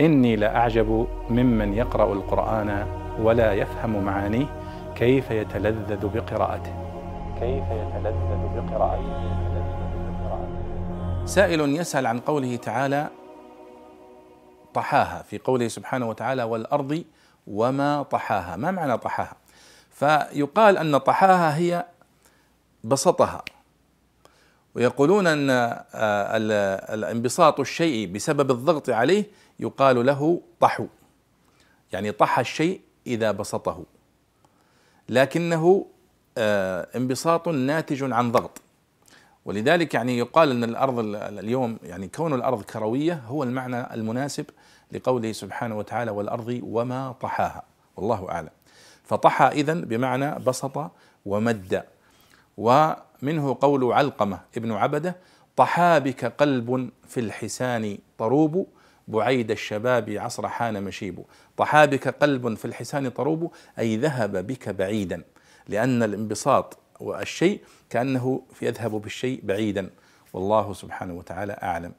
إني لأعجب ممن يقرأ القرآن ولا يفهم معانيه كيف يتلذذ بقراءته. كيف يتلذذ بقراءته. سائل يسأل عن قوله تعالى طحاها في قوله سبحانه وتعالى والأرض وما طحاها. ما معنى طحاها؟ فيقال أن طحاها هي بسطها. ويقولون أن الانبساط الشيء بسبب الضغط عليه يقال له طحو. يعني طح الشيء إذا بسطه. لكنه انبساط ناتج عن ضغط. ولذلك يعني يقال أن الأرض اليوم يعني كون الأرض كروية هو المعنى المناسب لقوله سبحانه وتعالى والأرض وما طحاها. والله أعلم. فطحى اذا بمعنى بسط ومد. ومنه قول علقمة ابن عبدة طحا بك قلب في الحسان طروب بعيد الشباب عصر حان مشيب. طحا بك قلب في الحسان طروب أي ذهب بك بعيدا لأن الانبساط والشيء كأنه يذهب بالشيء بعيدا. والله سبحانه وتعالى أعلم.